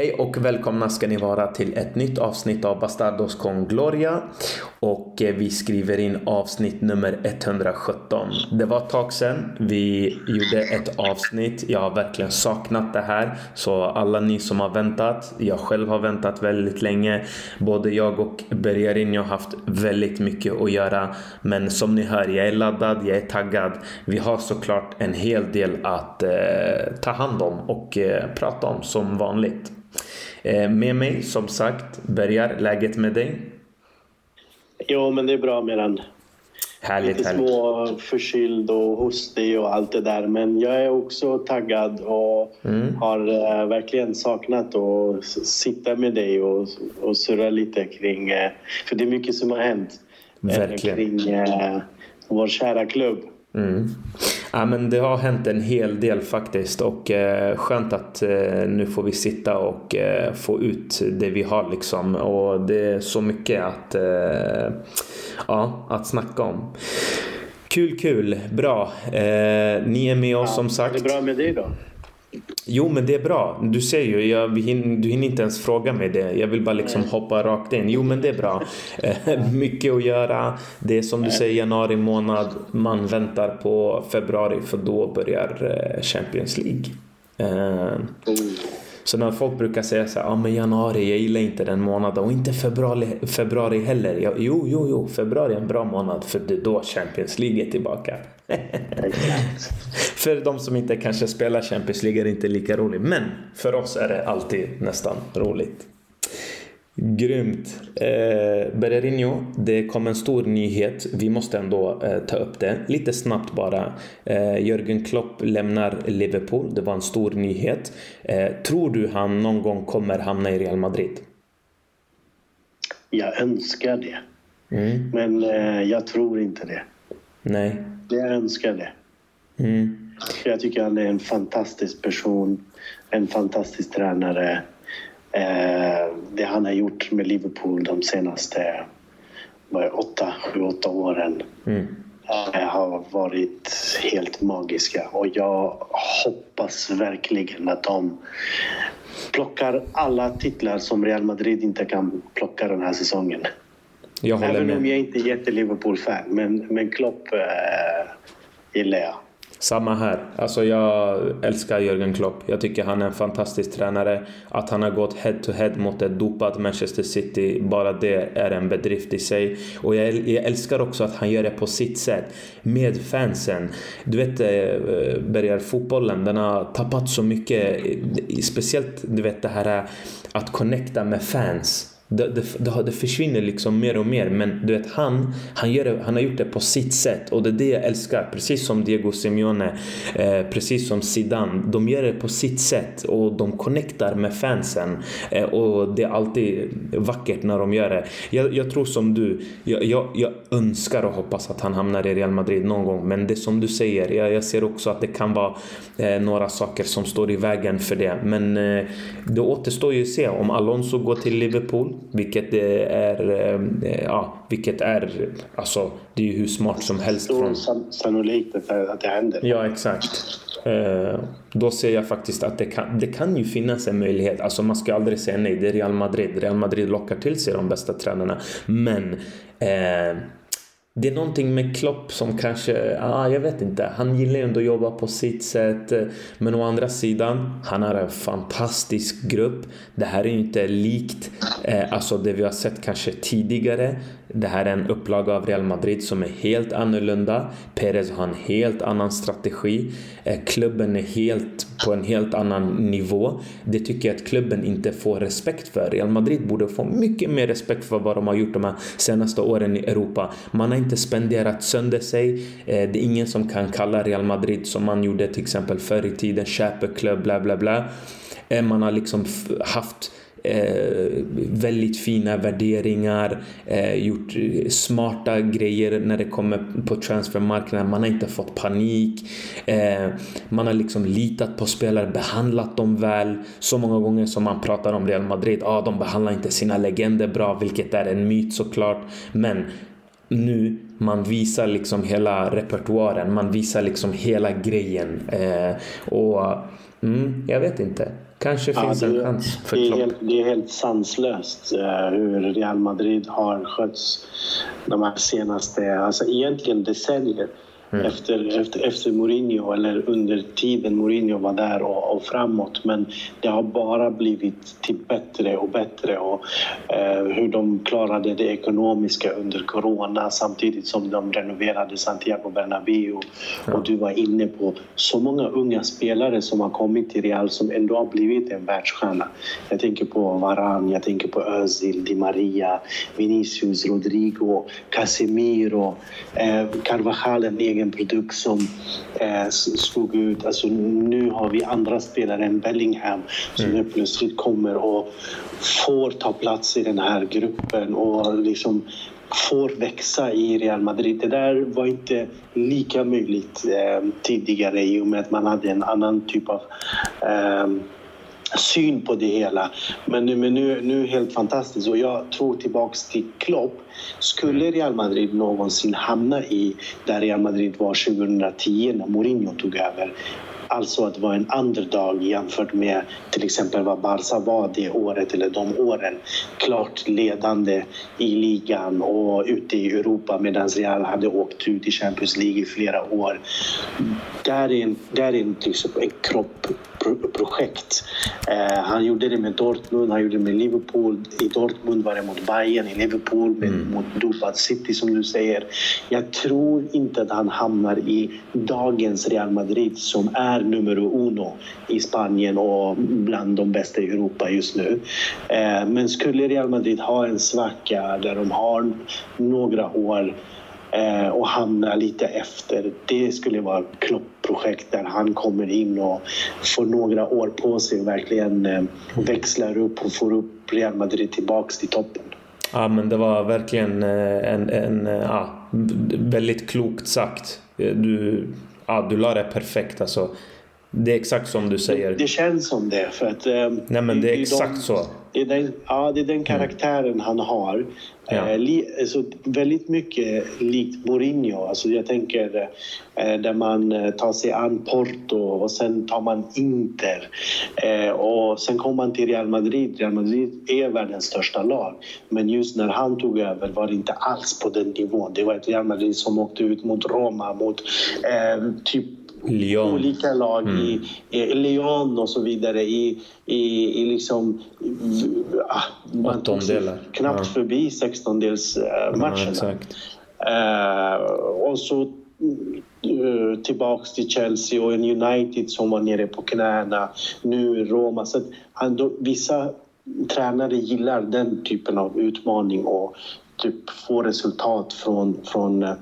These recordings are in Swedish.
Hej och välkomna ska ni vara till ett nytt avsnitt av Bastardos con Gloria. Och eh, vi skriver in avsnitt nummer 117. Det var ett tag sedan vi gjorde ett avsnitt. Jag har verkligen saknat det här. Så alla ni som har väntat, jag själv har väntat väldigt länge. Både jag och Bergarin har haft väldigt mycket att göra. Men som ni hör, jag är laddad, jag är taggad. Vi har såklart en hel del att eh, ta hand om och eh, prata om som vanligt. Eh, med mig som sagt, Bergar, läget med dig? Jo, men det är bra Miran. Härligt, Lite härligt. små förkyld och hostig och allt det där. Men jag är också taggad och Mm. har eh, verkligen saknat att sitta med dig och, och surra lite kring... Eh, för det är mycket som har hänt. Verkligen. Kring eh, vår kära klubb. Mm. Ja, men det har hänt en hel del faktiskt och eh, skönt att eh, nu får vi sitta och eh, få ut det vi har liksom och det är så mycket att, eh, ja, att snacka om. Kul, kul, bra. Eh, ni är med oss som Det sagt. är bra med dig då? Jo, men det är bra. Du ser ju, jag, du hinner inte ens fråga mig det. Jag vill bara liksom hoppa rakt in. Jo, men det är bra. Eh, Mycket att göra. Det är som du säger januari månad. Man väntar på februari för då börjar eh, Champions League. Eh, Så när folk brukar säga så här, ja men januari, jag gillar inte den månaden och inte februari, februari heller. Jag, jo, jo, jo, februari är en bra månad för det är då Champions League är tillbaka. För de som inte kanske spelar Champions League är det inte lika roligt. Men för oss är det alltid nästan roligt. Grymt. Eh, Bererinho, det kom en stor nyhet. Vi måste ändå eh, ta upp det. Lite snabbt bara. Eh, Jürgen Klopp lämnar Liverpool. Det var en stor nyhet. Eh, tror du han någon gång kommer hamna i Real Madrid? Jag önskar det. Mm. Men eh, jag tror inte det. Nej. Jag önskar det. Mm. Jag tycker han är en fantastisk person, en fantastisk tränare. Eh, det han har gjort med Liverpool de senaste det, åtta, sju, åtta åren Mm. eh, har varit helt magiska. Och jag hoppas verkligen att de plockar alla titlar som Real Madrid inte kan plocka den här säsongen. Jag Även om med. jag inte är jätte-Liverpool-fan, men, men Klopp eh, gillar jag. Samma här. Alltså jag älskar Jürgen Klopp. Jag tycker han är en fantastisk tränare. Att han har gått head to head mot ett dopat Manchester City, bara det är en bedrift i sig. Och jag, älskar också att han gör det på sitt sätt. Med fansen. Du vet, eh, Bergar, fotbollen den har tappat så mycket. eh, Speciellt, du vet det här eh, att connecta med fans. Det, det, det, försvinner liksom mer och mer men du vet han, han, gör det, han har gjort det på sitt sätt och det är det jag älskar. Precis som Diego Simeone, eh, precis som Zidane. De gör det på sitt sätt och de connectar med fansen. Eh, och det är alltid vackert när de gör det. Jag, jag tror som du, jag, jag, jag önskar och hoppas att han hamnar i Real Madrid någon gång men det som du säger, jag, jag ser också att det kan vara eh, några saker som står i vägen för det. Men eh, det återstår ju att se om Alonso går till Liverpool vilket det är, eh, ja, vilket är, alltså det är ju hur smart som helst Så från... san- sannolikt att det, att det händer. Ja, exakt. Eh, då ser jag faktiskt att det kan, det kan ju finnas en möjlighet. Alltså man ska aldrig säga nej. Det är Real Madrid. Real Madrid lockar till sig de bästa tränarna. Men eh, det är någonting med Klopp som kanske, ah, jag vet inte. Han gillar ju ändå att jobba på sitt sätt. Eh, men å andra sidan, han har en fantastisk grupp. Det här är ju inte likt eh, alltså det vi har sett kanske tidigare. Det här är en upplaga av Real Madrid som är helt annorlunda. Perez har en helt annan strategi. Eh, klubben är helt på en helt annan nivå. Det tycker jag att klubben inte får respekt för. Real Madrid borde få mycket mer respekt för vad de har gjort de här senaste åren i Europa. Man har inte spenderat sönder sig. Eh, det är ingen som kan kalla Real Madrid som man gjorde till exempel förr i tiden, köpeklubb, bla bla bla. Eh, man har liksom haft eh, väldigt fina värderingar, eh, gjort eh, smarta grejer när det kommer på transfermarknaden. Man har inte fått panik. Eh, man har liksom litat på spelare, behandlat dem väl. Så många gånger som man pratar om Real Madrid, ah, de behandlar inte sina legender bra, vilket är en myt såklart. Men nu man visar liksom hela repertoaren, man visar liksom hela grejen. Eh, och mm, jag vet inte. Kanske finns ja, det, en chans för det är, helt, det är helt sanslöst uh, hur Real Madrid har skötts de här senaste, alltså egentligen decennier. Mm. Efter, efter, efter Mourinho, eller under tiden Mourinho var där och, och, framåt. Men det har bara blivit till bättre och bättre. Och, eh, hur de klarade det ekonomiska under corona samtidigt som de renoverade Santiago Bernabéu. Ja. Och du var inne på så många unga spelare som har kommit till Real som ändå har blivit en världsstjärna. Jag tänker på Varan, jag tänker på Özil, Di Maria, Vinicius, Rodrigo, Casemiro, eh, Carvajal, en egen egen produkt som eh, slog ut. Alltså, nu har vi andra spelare än Bellingham som mm. plötsligt kommer och får ta plats i den här gruppen och liksom får växa i Real Madrid. Det där var inte lika möjligt eh, tidigare i och med att man hade en annan typ av eh, syn på det hela. Men nu, men nu, nu helt fantastiskt och jag tror tillbaks till Klopp. Skulle Real Madrid någonsin hamna i där Real Madrid var 2010 när Mourinho tog över Alltså att vara en underdog jämfört med till exempel vad Barca var det året eller de åren. Klart ledande i ligan och ute i Europa medan Real hade åkt ut i Champions League i flera år. Där är en, där är en, liksom en kropp projekt. Eh, han gjorde det med Dortmund, han gjorde det med Liverpool. I Dortmund var det mot Bayern, i Liverpool med, mm. mot dopad City som du säger. Jag tror inte att han hamnar i dagens Real Madrid som är nummer uno i Spanien och bland de bästa i Europa just nu. Eh, men skulle Real Madrid ha en svacka där de har några år eh, och hamna lite efter. Det skulle vara ett Klopp-projekt där han kommer in och får några år på sig och verkligen eh, växlar upp och får upp Real Madrid tillbaks till toppen. Ja, men det var verkligen eh, en, en eh, ja, väldigt klokt sagt. Du, ja, du la det perfekt. Alltså, det är exakt som du säger. Det, känns som det. För att, um, Nej, men det är exakt de, så. Det är den, ja, det är den mm. karaktären mm. han har. Ja. Eh, li, alltså, väldigt mycket likt Mourinho. Alltså, jag tänker eh, där man eh, tar sig an Porto och sen tar man Inter. Eh, och sen kommer man till Real Madrid. Real Madrid är världens största lag. Men just när han tog över var det inte alls på den nivån. Det var ett Real Madrid som åkte ut mot Roma, mot eh, typ Lyon. olika lag mm. i, i Lyon och så vidare i, i, i liksom... Ah, man tog knappt ja. förbi 16-delsmatcherna. Ja, uh, och så uh, tillbaks till Chelsea och en United som var nere på knäna. Nu Roma. Så uh, vissa tränare gillar den typen av utmaning och typ få resultat från, från uh,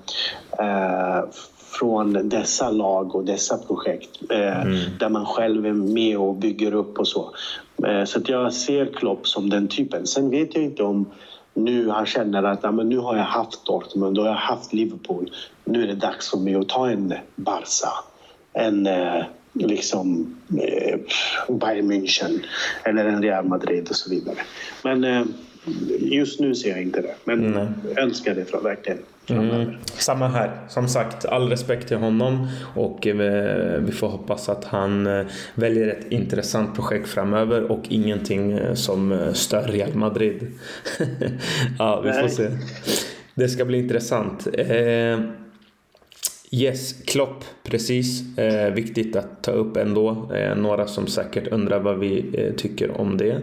från dessa lag och dessa projekt eh, mm. där man själv är med och bygger upp och så. Eh, så jag ser Klopp som den typen. Sen vet jag inte om nu han känner att ja, men nu har jag haft Dortmund och jag har haft Liverpool. Nu är det dags för mig att ta en Barca, en eh, liksom Bayern München eller en Real Madrid och så vidare. Men just nu ser jag inte det. Men mm. önskar det verkligen. Mm, samma här. Som sagt, all respekt till honom och eh, vi får hoppas att han eh, väljer ett intressant projekt framöver och ingenting eh, som stör Real Madrid. ja, vi får se. Det ska bli intressant. Yes, Klopp, precis. Eh, viktigt att ta upp ändå. Eh, några som säkert undrar vad vi eh, tycker om det.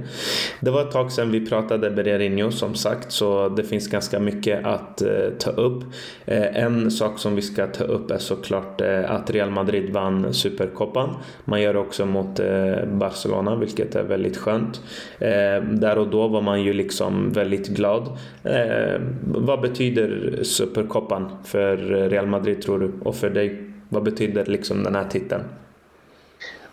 Det var ett tag sedan vi pratade Bererinho som sagt så det finns ganska mycket att eh, ta upp. Eh, en sak som vi ska ta upp är såklart eh, att Real Madrid vann Supercopan. Man gör det också mot eh, Barcelona vilket är väldigt skönt. Eh, där och då var man ju liksom väldigt glad. Eh, vad betyder Supercopan för Real Madrid tror du? Och för dig, vad betyder liksom den här titeln?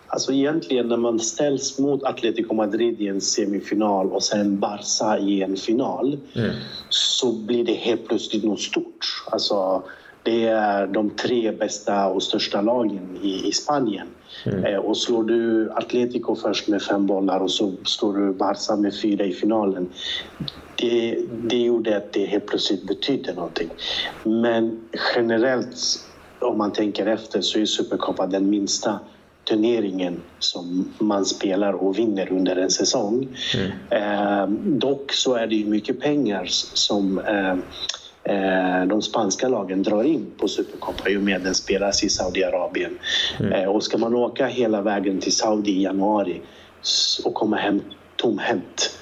Alltså egentligen när man ställs mot Atletico Madrid i en semifinal och sen Barca i en final mm. så blir det helt plötsligt något stort. Alltså, det är de tre bästa och största lagen i, i Spanien. Mm. Eh, och slår du Atletico först med fem bollar och så slår du Barca med fyra i finalen. Det, det gjorde att det helt plötsligt betydde någonting. Men generellt om man tänker efter så är Supercopa den minsta turneringen som man spelar och vinner under en säsong. Mm. Eh, dock så är det ju mycket pengar som eh, eh, de spanska lagen drar in på Supercopa i och med att den spelas i Saudiarabien. Mm. Eh, och ska man åka hela vägen till Saudi i januari och komma hem tomhänt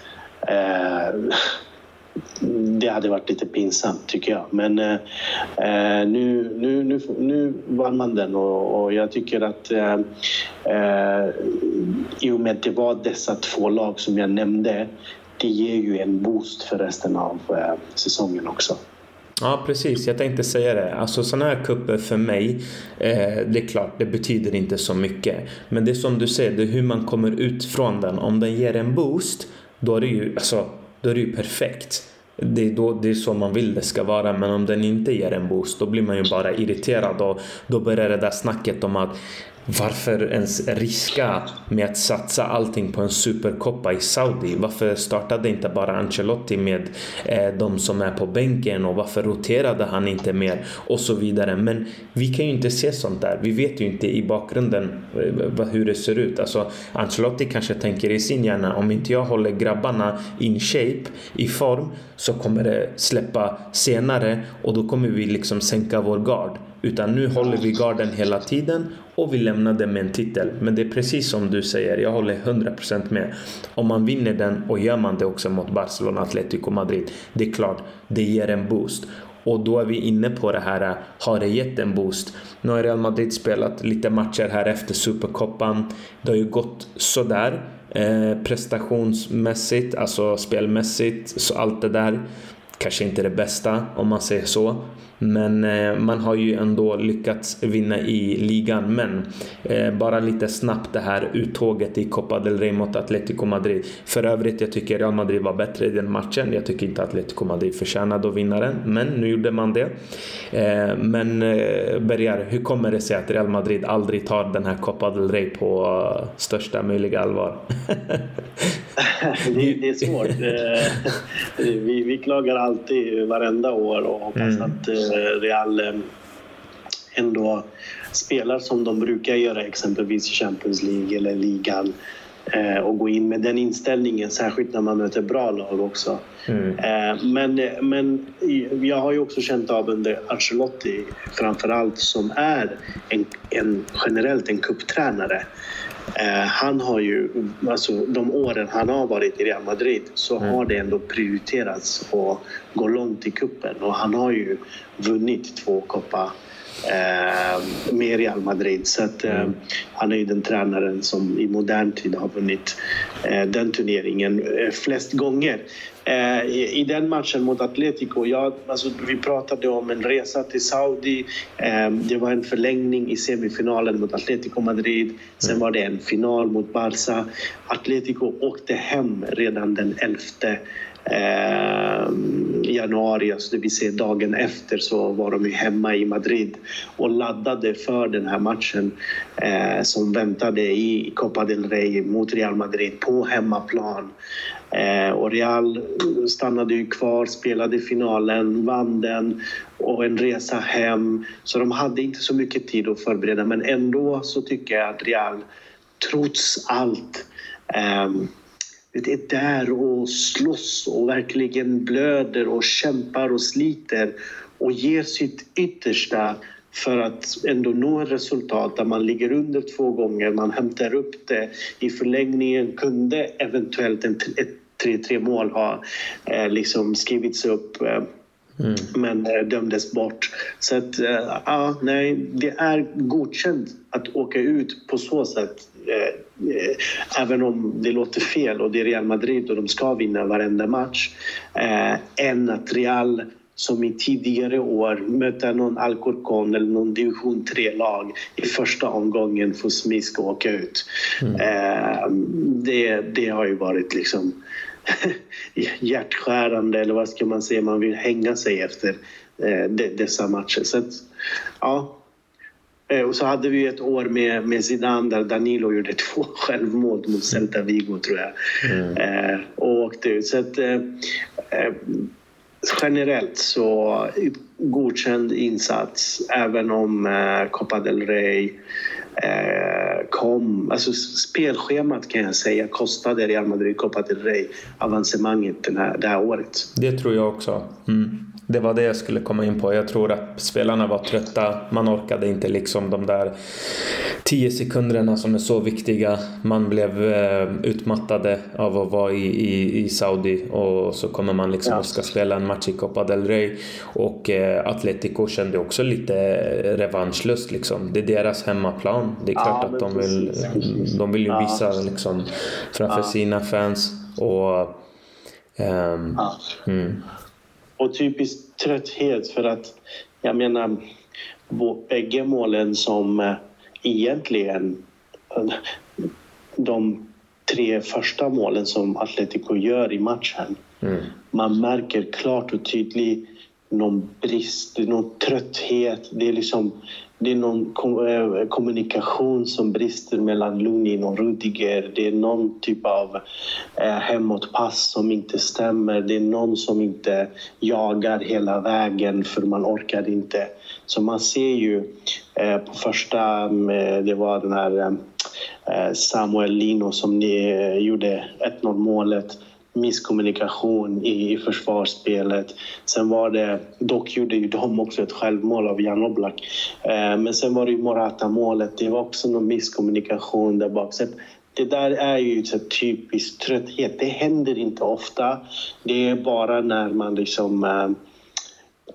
eh, det hade varit lite pinsamt tycker jag. Men eh, nu, nu, nu, nu vann man den och, och jag tycker att eh, eh, i och med att det var dessa två lag som jag nämnde det ger ju en boost för resten av eh, säsongen också. Ja, precis. Jag tänkte säga det. Alltså sådana här kupper för mig, eh, det är klart, det betyder inte så mycket. Men det är som du säger, det är hur man kommer ut från den. Om den ger en boost, då är det ju, alltså, då är det ju perfekt. Det är, då, det är så man vill det ska vara. Men om den inte ger en boost, då blir man ju bara irriterad och då börjar det där snacket om att varför ens riska med att satsa allting på en superkoppa i Saudi? Varför startade inte bara Ancelotti med eh, de som är på bänken och varför roterade han inte mer och så vidare. Men vi kan ju inte se sånt där. Vi vet ju inte i bakgrunden eh, hur det ser ut. Alltså Ancelotti kanske tänker i sin hjärna om inte jag håller grabbarna in shape, i form, så kommer det släppa senare och då kommer vi liksom sänka vår gard. Utan nu håller vi garden hela tiden och vi lämnar den med en titel. Men det är precis som du säger, jag håller 100% med. Om man vinner den och gör man det också mot Barcelona, Atletico Madrid, det är klart, det ger en boost. Och då är vi inne på det här, har det gett en boost? Nu har Real Madrid spelat lite matcher här efter Supercopan. Det har ju gått sådär eh, prestationsmässigt, alltså spelmässigt, så allt det där. Kanske inte det bästa om man säger så. Men eh, man har ju ändå lyckats vinna i ligan. Men eh, bara lite snabbt det här uttåget i Copa del Rey mot Atletico Madrid. För övrigt, jag tycker Real Madrid var bättre i den matchen. Jag tycker inte Atletico Madrid förtjänade att vinna den, men nu gjorde man det. Eh, men Bergar, hur kommer det sig att Real Madrid aldrig tar den här Copa del Rey på största möjliga allvar? det, det, är svårt. vi, vi klagar alltid varenda år och hoppas mm. att Eh, Real eh, ändå spelar som de brukar göra exempelvis i Champions League eller ligan. eh, och gå in med den inställningen, särskilt när man möter bra lag också. Mm. Men, men jag har ju också känt av under Ancelotti framförallt som är en, en generellt en kupptränare. Han har ju, alltså de åren han har varit i Real Madrid så mm. har det ändå prioriterats att gå långt i kuppen och han har ju vunnit två koppar eh, med Real Madrid. Så att, eh, mm. han är ju den tränaren som i modern tid har vunnit eh, den turneringen eh, flest gånger. Eh, I, I, den matchen mot Atletico, ja, alltså, vi pratade om en resa till Saudi. Eh, det var en förlängning i semifinalen mot Atletico Madrid. Sen mm. var det en final mot Barca. Atletico åkte hem redan den 11 eh, januari, alltså det vill säga dagen efter, så var de ju hemma i Madrid och laddade för den här matchen eh, som väntade i Copa del Rey mot Real Madrid på hemmaplan. Eh, och Real stannade ju kvar, spelade finalen, vann den och en resa hem. Så de hade inte så mycket tid att förbereda men ändå så tycker jag att Real trots allt eh, är där och slåss och verkligen blöder och kämpar och sliter och ger sitt yttersta för att ändå nå ett resultat där man ligger under två gånger, man hämtar upp det. I förlängningen kunde eventuellt ett 3-3 mål ha eh, liksom skrivits upp eh, Mm. men eh, dömdes bort. Så att, eh, ja, nej, det är godkänt att åka ut på så sätt Eh, eh, även om det låter fel och det är Real Madrid och de ska vinna varenda match, eh, än att Real som i tidigare år möta någon Alcorcon eller någon division 3-lag i första omgången får smisk och åka ut. Mm. Eh, det, det har ju varit liksom hjärtskärande eller vad ska man säga, man vill hänga sig efter eh, dessa matcher. Så att, ja, Eh, och så hade vi ett år med, med Zidane där Danilo gjorde två självmål mot Celta Vigo tror jag. Mm. Eh, och åkte ut. Så att, generellt så godkänd insats även om Copa del Rey eh, kom, alltså spelschemat kan jag säga kostade Real Madrid Copa del Rey avancemanget den här, det här året. Det tror jag också. Mm. Det var det jag skulle komma in på. Jag tror att spelarna var trötta. Man orkade inte liksom de där tio sekunderna som är så viktiga. Man blev eh, utmattade av att vara i, i, i Saudi och så kommer man liksom ja. och ska spela en match i Copa del Rey. Och eh, Atletico kände också lite revanschlust liksom. Det är deras hemmaplan. Det är klart ja, att de vill, de vill ju visa ja. liksom framför sina fans. Och, um, mm och typisk trötthet för att jag menar bägge målen som eh, egentligen de tre första målen som Atletico gör i matchen. Mm. Man märker klart och tydligt någon brist, någon trötthet. Det är liksom det är någon eh, kommunikation som brister mellan Lunin och Rudiger. Det är någon typ av eh, hemåtpass som inte stämmer. Det är någon som inte jagar hela vägen för man orkar inte. Så man ser ju eh, på första, eh, det var den här eh, Samuel Lino som eh, gjorde 1-0 målet misskommunikation i, i försvarsspelet. Sen var det, dock gjorde ju de också ett självmål av Jan Oblak. Eh, men sen var det ju Morata-målet, det var också någon misskommunikation där bak. Så det där är ju så typiskt trötthet. Det händer inte ofta. Det är bara när man liksom eh,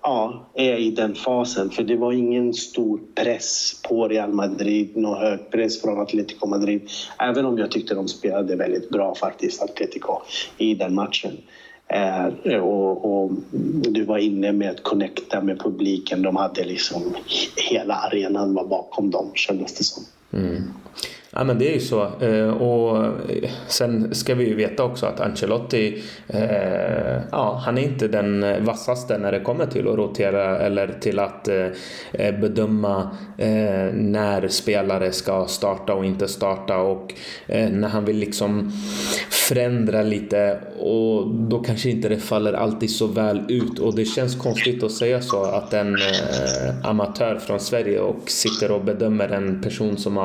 ja, är i den fasen. För det var ingen stor press på Real Madrid, någon hög press från Atletico Madrid. Även om jag tyckte de spelade väldigt bra faktiskt, Atletico, i den matchen. Eh, och, och, du var inne med att connecta med publiken. De hade liksom hela arenan var bakom dem kändes det som. Mm. Ja men det är ju så. Eh, och eh, sen ska vi ju veta också att Ancelotti, eh, ja han är inte den vassaste när det kommer till att rotera eller till att bedöma när spelare ska starta och inte starta och när han vill liksom förändra lite och då kanske inte det faller alltid så väl ut och det känns konstigt att säga så att en amatör från Sverige och sitter och bedömer en person som har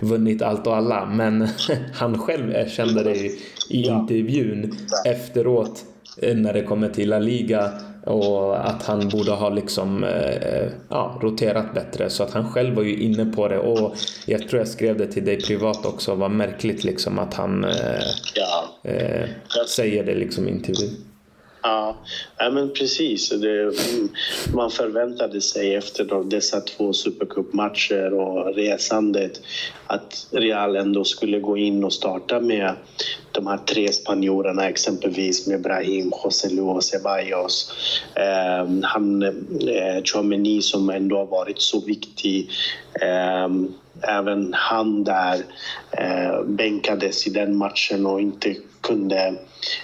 vunnit vunnit allt och alla men han själv erkände det i intervjun efteråt eh, när det kommer till La Liga och att han borde ha liksom eh, ja, roterat bättre så att han själv var ju inne på det och jag tror jag skrev det till dig privat också var märkligt liksom att han eh, ja. eh, säger det liksom i intervjun. Ja, ja men precis. Det, man förväntade sig efter dessa två supercupmatcher och resandet att Real ändå skulle gå in och starta med de här tre spanjorerna exempelvis med Brahim, José och Ceballos. Eh, han, eh, Chouameni som ändå har varit så viktig. Eh, även han där eh, bänkades i den matchen och inte kunde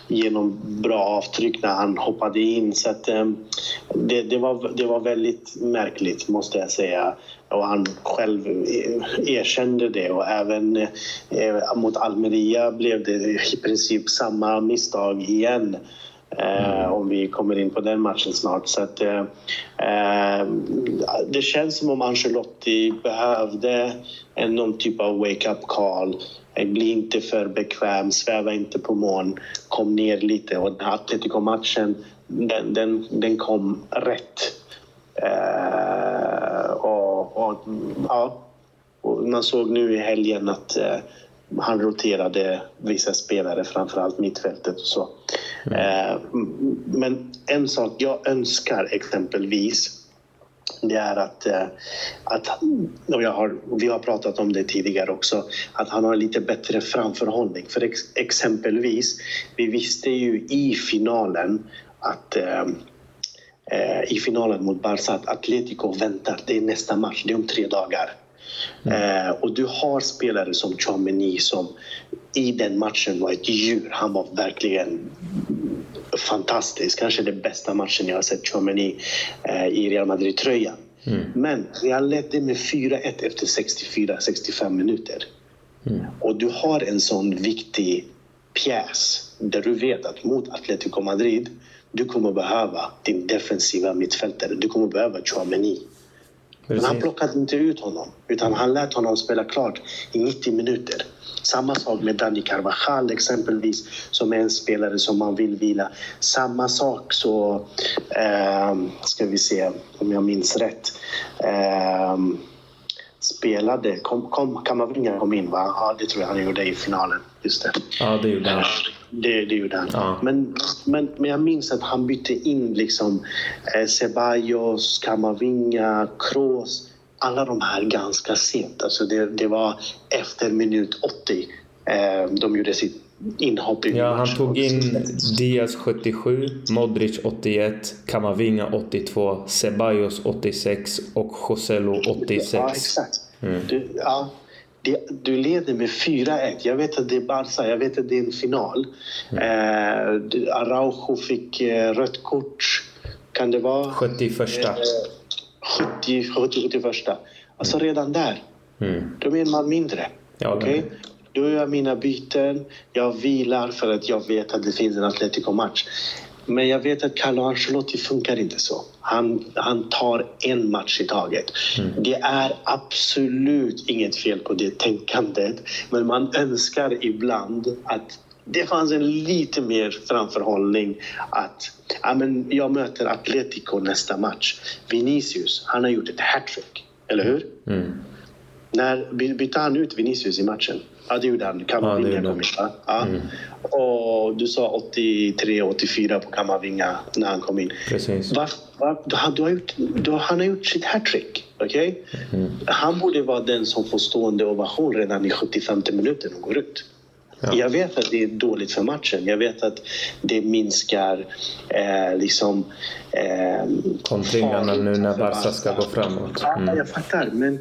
ge någon bra avtryck när han hoppade in. Så att, eh, det, det, var, det var väldigt märkligt måste jag säga. Och han själv erkände det och även eh, mot Almeria blev det i princip samma misstag igen. Eh, om vi kommer in på den matchen snart. Så att, eh, eh det känns som om Ancelotti behövde någon typ av wake-up call. Bli inte för bekväm, sväva inte på moln, kom ner lite. Och Atletico-matchen, den, den, den kom rätt. Eh, och, och, ja, och man såg nu i helgen att eh, han roterade vissa spelare, framförallt mittfältet och så. Mm. Eh, men en sak jag önskar exempelvis det är att, eh, att och jag har, vi har pratat om det tidigare också, att han har lite bättre framförhållning. För ex, exempelvis, vi visste ju i finalen att eh, eh i finalen mot Barca att Atletico väntar, det är nästa match, det är om tre dagar. Mm. Eh, och du har spelare som Chouameni som i den matchen var ett djur. Han var verkligen fantastisk. Kanske den bästa matchen jag har sett Chouameni eh, i Real Madrid-tröjan. Mm. Men Real ledde med 4-1 efter 64-65 minuter. Mm. Och du har en sån viktig pjäs där du vet att mot Atletico Madrid du kommer behöva din defensiva mittfältare. Du kommer behöva Chouameni. Men han plockade inte ut honom, utan han lät honom spela klart i 90 minuter. Samma sak med Dani Carvajal exempelvis, som är en spelare som man vill vila. Samma sak så, eh, ska vi se om jag minns rätt, eh, spelade, kom, kom, Kamavinga kom in va? Ja, det tror jag han gjorde i finalen. Just det. Ja, det gjorde han. Det, det gjorde han. Ja. Men, men, men jag minns att han bytte in liksom eh, Ceballos, Kamavinga, Kroos. Alla de här ganska sent. Alltså det, det var efter minut 80 eh, de gjorde sitt inhopp i Ja, han tog in Diaz 77, Modric 81, Kamavinga 82, Ceballos 86 och Joselu 86. Ja, exakt. Du, ja, det, du leder med 4-1. Jag vet att det är Barca, jag vet att det är en final. Eh, du- Araujo fick eh, rött kort. Kan det vara? 71. Eh, 70, 70, 71. Alltså redan där, Mm. de är en man mindre. Ja, men- Då gör jag mina byten. Jag vilar för att jag vet att det finns en Atletico-match. Men jag vet att Carlo Ancelotti funkar inte så. Han, han tar en match i taget. Det är absolut inget fel på det tänkandet. Men man önskar ibland att det fanns en lite mer framförhållning. Att ja, men jag möter Atletico nästa match. Vinicius, han har gjort ett hattrick. Eller hur? Mm. När by- bytte han ut Vinicius i matchen? Ja, det gjorde han. Ja, Kamavinga gjorde kom in, va? Ja. Och du sa 83-84 på Kamavinga när han kom in. Precis. Va, va, du, har, du har gjort, du, han har gjort sitt hattrick. okej? Mm. Han borde vara den som får stående ovation redan i 75 minuten och går ut. Ja. Jag vet att det är dåligt för matchen. Jag vet att det minskar eh, liksom... Eh, Kontringarna nu när Barca ska gå framåt. Ja, Mm. jag fattar. Men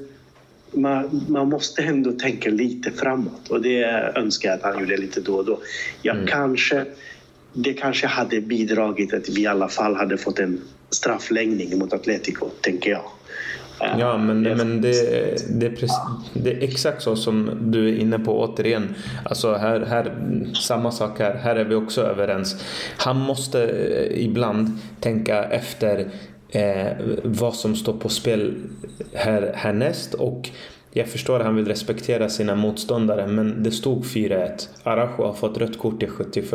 man, man måste ändå tänka lite framåt. Och det önskar jag att han gjorde lite då och då. Jag Mm. kanske, det kanske hade bidragit att vi i alla fall hade fått en straffläggning mot Atletico, tänker jag. Eh, Ja, men, jag- men det, det, är prec- det är exakt så som du är inne på återigen. Alltså här, här, samma sak här. Här är vi också överens. Han måste eh, ibland tänka efter eh, vad som står på spel här, härnäst och jag förstår att han vill respektera sina motståndare men det stod 4-1. Arajo har fått rött kort i 71.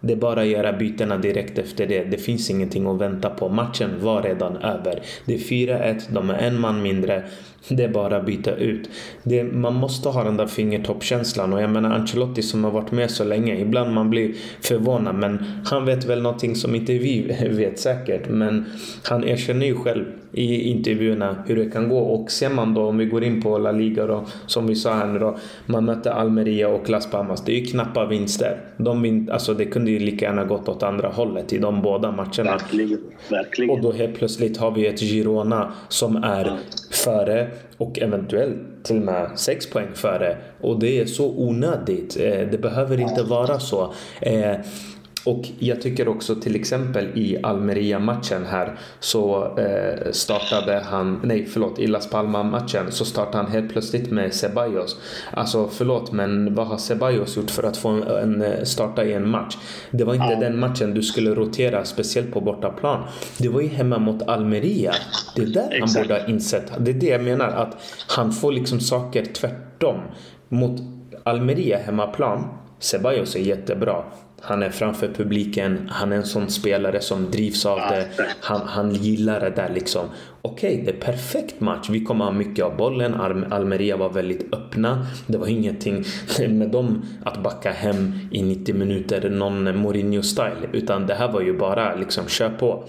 Det är bara att göra bytena direkt efter det. Det finns ingenting att vänta på. Matchen var redan över. Det är 4-1, de är en man mindre. Det är bara att byta ut. Det, man måste ha den där fingertoppkänslan och jag menar Ancelotti som har varit med så länge. Ibland man blir förvånad men han vet väl någonting som inte vi vet säkert. Men han erkänner ju själv i intervjuerna hur det kan gå och ser man då om vi går in på La Liga då som vi sa här nu då. Man möter Almeria och Las Palmas. Det är ju knappa vinster. De alltså det kunde ju lika gärna gått åt andra hållet i de båda matcherna. Verkligen. Verkligen. Och då helt plötsligt har vi ett Girona som är före och eventuellt till och med sex poäng före. Och det är så onödigt. Eh, Det behöver inte vara så. Och jag tycker också till exempel i Almeria-matchen här så eh, startade han, nej förlåt, i Las Palmas-matchen så startade han helt plötsligt med Ceballos. Alltså förlåt men vad har Ceballos gjort för att få en, en eh, starta i en match? Det var inte den matchen du skulle rotera, speciellt på bortaplan. Det var ju hemma mot Almeria. Det är där han Exakt. borde ha insett. Det är det jag menar, att han får liksom saker tvärtom. Mot Almeria hemmaplan, Ceballos är jättebra. Han är framför publiken, han är en sån spelare som drivs av det. Han, han gillar det där liksom. Okej, det är perfekt match. Vi kommer ha mycket av bollen. Al- Almeria var väldigt öppna. Det var ingenting med dem att backa hem i 90 minuter, någon Mourinho-style. Utan det här var ju bara liksom, kör på.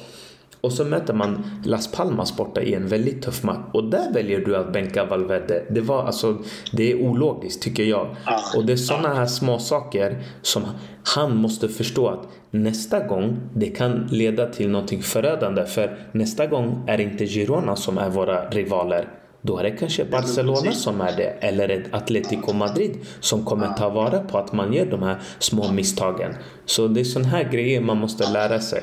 Och så möter man Las Palmas borta i en väldigt tuff match och där väljer du att bänka Valverde. Det var alltså, det är ologiskt tycker jag. Ja. Och det är sådana här små saker som han måste förstå att nästa gång det kan leda till någonting förödande för nästa gång är det inte Girona som är våra rivaler. Då är det kanske Barcelona som är det eller ett Atletico Madrid som kommer ta vara på att man gör de här små misstagen. Så det är sådana här grejer man måste lära sig.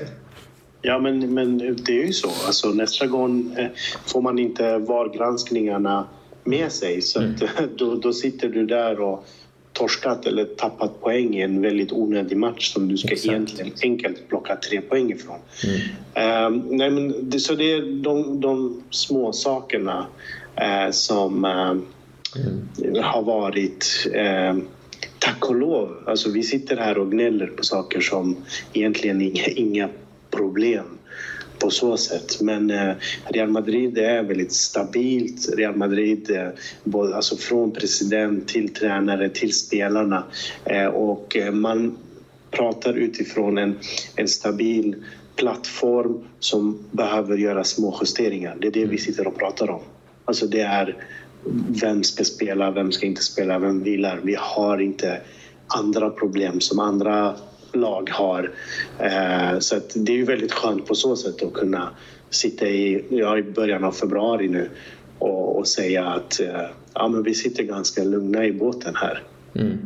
Ja, men, men det är ju så. Alltså, nästa gång eh, får man inte VAR-granskningarna med sig. Så att, då, då sitter du där och torskat eller tappat poäng i en väldigt onödig match som du ska Exakt. egentligen enkelt plocka tre poäng ifrån. Mm. Um, nej men det, så det är de, de små sakerna uh, som uh, mm. har varit uh, tack och lov. Alltså vi sitter här och gnäller på saker som egentligen inga, inga problem på så sätt. Men eh, Real Madrid är väldigt stabilt. Real Madrid, eh, både, alltså från president till tränare till spelarna. Eh, och man pratar utifrån en, en stabil plattform som behöver göra små justeringar. Det är det vi sitter och pratar om. Alltså det är vem ska spela, vem ska inte spela, vem vilar? Vi har inte andra problem som andra lag har. Eh, så det är ju väldigt skönt på så sätt att kunna sitta i, ja, i början av februari nu och, och säga att eh, ja, men vi sitter ganska lugna i båten här. Mm.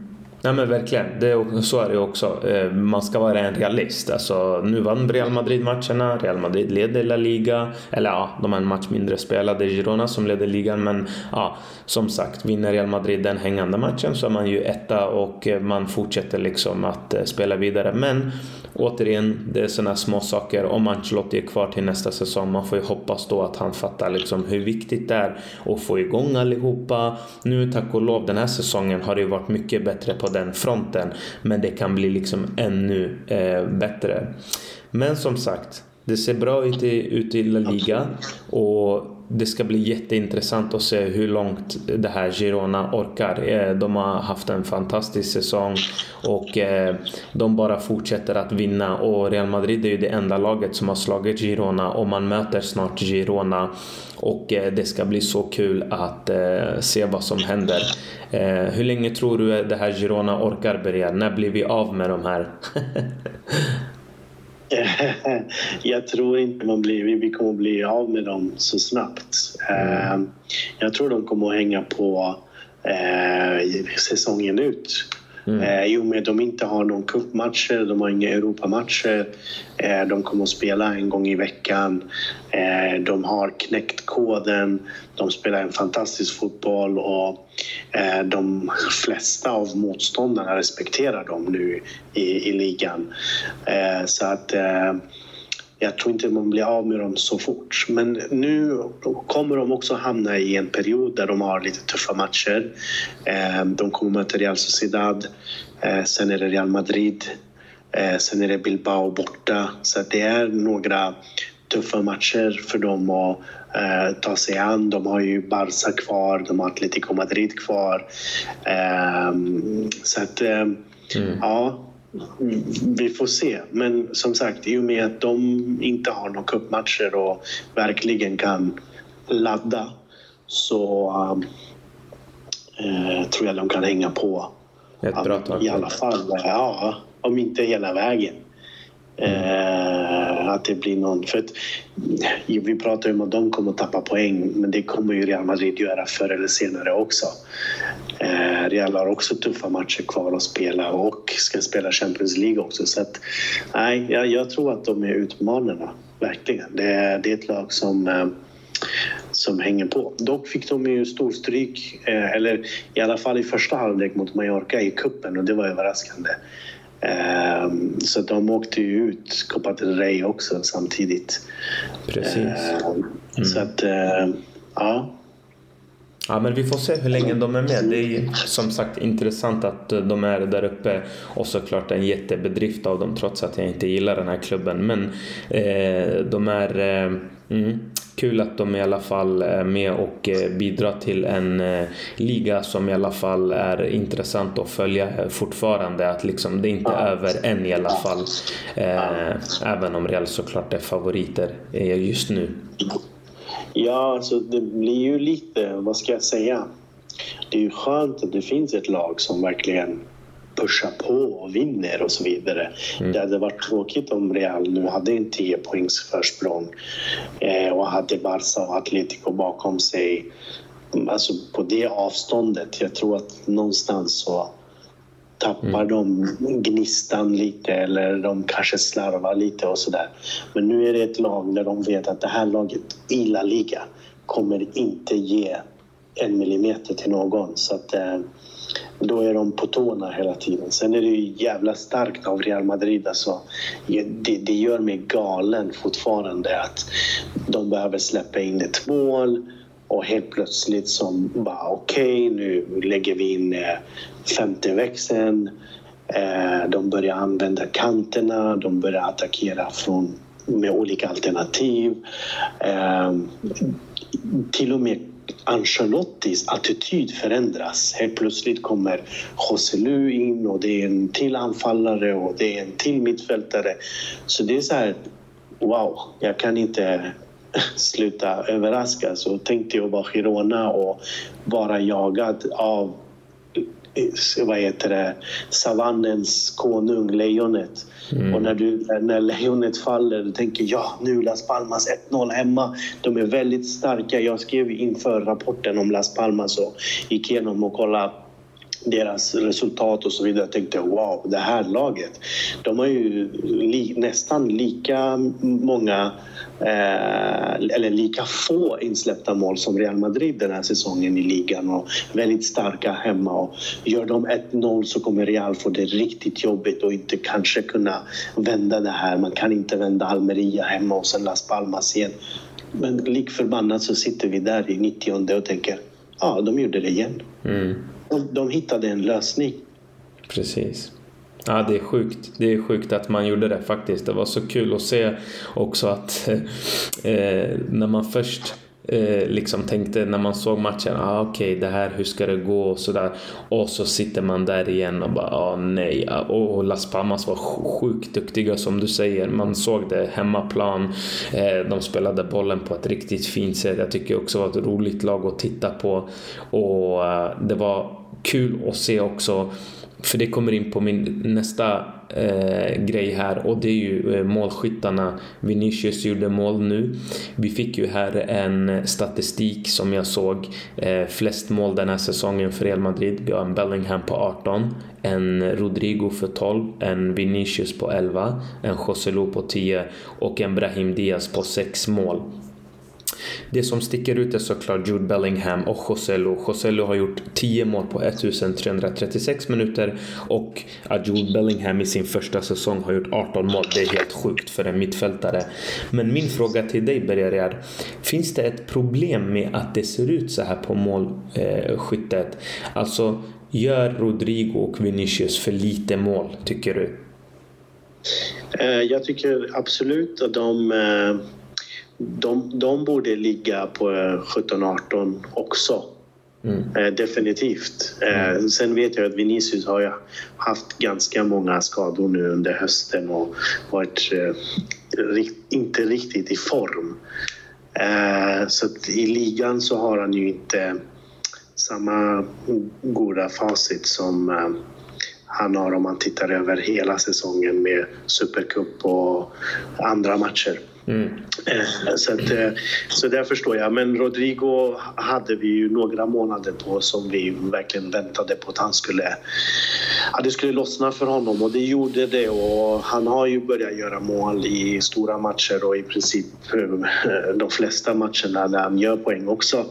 Nej men verkligen, det, så är det också. Eh, man ska vara en realist. Alltså, nu vann Real Madrid matcherna, Real Madrid leder La Liga. Eller ja, de har en match mindre spelade, Girona som leder ligan. Men ja, som sagt, vinner Real Madrid den hängande matchen så är man ju etta och eh, man fortsätter liksom att eh, spela vidare. Men återigen, det är sådana små saker. Om Ancelotti är kvar till nästa säsong, man får ju hoppas då att han fattar liksom hur viktigt det är att få igång allihopa. Nu tack och lov, den här säsongen har det ju varit mycket bättre på den fronten. Men det kan bli liksom ännu eh, bättre. Men som sagt, det ser bra ut i, ut i La Liga och det ska bli jätteintressant att se hur långt det här Girona orkar. Eh, de har haft en fantastisk säsong och eh, de bara fortsätter att vinna och Real Madrid är ju det enda laget som har slagit Girona och man möter snart Girona och eh, det ska bli så kul att se vad som händer. Hur länge tror du det här Girona orkar börja? När blir vi av med de här? jag tror inte man blir, vi kommer bli av med dem så snabbt. Mm. Jag tror de kommer att hänga på eh, säsongen ut. Mm. Eh, I och med att de inte har någon cupmatcher, de har inga Europamatcher. Eh, de kommer att spela en gång i veckan. Eh, de har knäckt koden. De spelar en fantastisk fotboll och Eh, de flesta av motståndarna respekterar dem nu i, i ligan. Eh, så att eh, jag tror inte man blir av med dem så fort. Men nu kommer de också hamna i en period där de har lite tuffa matcher. De kommer möta Real Sociedad, sen är det Real Madrid, sen är det Bilbao borta. Så det är några tuffa matcher för dem att ta sig an. De har ju Barca kvar, de har Atletico Madrid kvar. Så att, mm. ja vi får se. Men som sagt, i och med att de inte har några cupmatcher och verkligen kan ladda så äh, tror jag de kan hänga på. Ett bra tag. I alla fall, ja, om inte hela vägen. Eh, att det blir någon... För att, vi pratar ju om att de kommer att tappa poäng men det kommer ju Real Madrid göra förr eller senare också. Eh, Real har också tuffa matcher kvar att spela och ska spela Champions League också. Så att, nej, jag, jag tror att de är utmanarna, verkligen. Det, det är ett lag som eh, som hänger på. Dock fick de ju storstryk, eh, eller i alla fall i första halvlek mot Mallorca i kuppen och det var överraskande. Ehm, så de åkte ju ut Copa del Rey också samtidigt. Precis. Ehm, mm. Så att, ehm, ja. Ja, men vi får se hur länge de är med. Det är som sagt intressant att de är där uppe och såklart en jättebedrift av dem trots att jag inte gillar den här klubben. Men eh, de är eh, mm, kul att de i alla fall är med och eh, bidrar till en eh, liga som i alla fall är intressant att följa eh, fortfarande. Att liksom det är inte över än i alla fall. Även om Real såklart är favoriter just nu. Ja, alltså det blir ju lite, vad ska jag säga? Det är ju skönt att det finns ett lag som verkligen pushar på och vinner och så vidare. Mm. Det hade varit tråkigt om Real nu hade en 10 poängs försprång eh, och hade Barca och Atletico bakom sig. Alltså på det avståndet. Jag tror att någonstans så tappar mm. de gnistan lite eller de kanske slarvar lite och sådär. Men nu är det ett lag där de vet att det här laget i La Liga kommer inte ge en millimeter till någon. Så att, eh, då är de på tårna hela tiden. Sen är det ju jävla starkt av Real Madrid. Alltså, det, det gör mig galen fortfarande att de behöver släppa in ett mål och helt plötsligt som bara okej, okay, nu lägger vi in eh, femte växeln. Eh, de börjar använda kanterna, de börjar attackera från, med olika alternativ. Eh, till och med Ancelottis attityd förändras. Helt plötsligt kommer Joselu in och det är en till anfallare och det är en till mittfältare. Så det är så här, wow, jag kan inte sluta överraskas. Och tänkte jag vara Girona och bara jagad av vad heter det, savannens konung, lejonet. Mm. Och när, du, när lejonet faller, du tänker ja, nu Las Palmas 1-0 hemma. De är väldigt starka. Jag skrev inför rapporten om Las Palmas och gick igenom och kollade deras resultat och så vidare. Jag tänkte wow, det här laget. De har ju li, nästan lika många eh, eller lika få insläppta mål som Real Madrid den här säsongen i ligan och väldigt starka hemma. Och gör de 1-0 så kommer Real få det riktigt jobbigt och inte kanske kunna vända det här. Man kan inte vända Almeria hemma och sen Las Palmas igen. Men lik förbannat så sitter vi där i 90 och tänker ja, de gjorde det igen. Mm. De, de hittade en lösning. Precis. Ja, det är sjukt. Det är sjukt att man gjorde det faktiskt. Det var så kul att se också att eh, när man först eh, liksom tänkte när man såg matchen, ah, okej okay, det här, hur ska det gå och sådär. Och så sitter man där igen och bara, ah, nej. Ah, och Las Palmas var sjukt duktiga som du säger. Man såg det hemmaplan. Eh, de spelade bollen på ett riktigt fint sätt. Jag tycker också det var ett roligt lag att titta på. Och eh, det var kul att se också för det kommer in på min nästa eh, grej här och det är ju eh, målskyttarna. Vinicius gjorde mål nu. Vi fick ju här en statistik som jag såg. Eh, flest mål den här säsongen för Real Madrid. Vi har en Bellingham på 18, en Rodrigo för 12, en Vinicius på 11, en Joselu på 10 och en Brahim Diaz på 6 mål. Det som sticker ut är såklart Jude Bellingham och Joselu. Joselu har gjort 10 mål på 1336 minuter och att Jude Bellingham i sin första säsong har gjort 18 mål. Det är helt sjukt för en mittfältare. Men min fråga till dig Berger är, finns det ett problem med att det ser ut så här på målskyttet? Eh, alltså, gör Rodrigo och Vinicius för lite mål, tycker du? Eh, jag tycker absolut att de eh, de, de borde ligga på 17-18 också. Mm. Eh, definitivt. Eh, mm. Sen vet jag att Vinicius har haft ganska många skador nu under hösten och varit eh, inte riktigt i form. Eh, så i ligan så har han ju inte samma goda facit som eh, han har om man tittar över hela säsongen med Supercup och andra matcher. Mm. Eh, så, att, eh, så där förstår jag. Men Rodrigo hade vi ju några månader på som vi verkligen väntade på att han skulle... Att det skulle lossna för honom och det gjorde det och han har ju börjat göra mål i stora matcher och i princip eh, de flesta matcherna där han gör poäng också.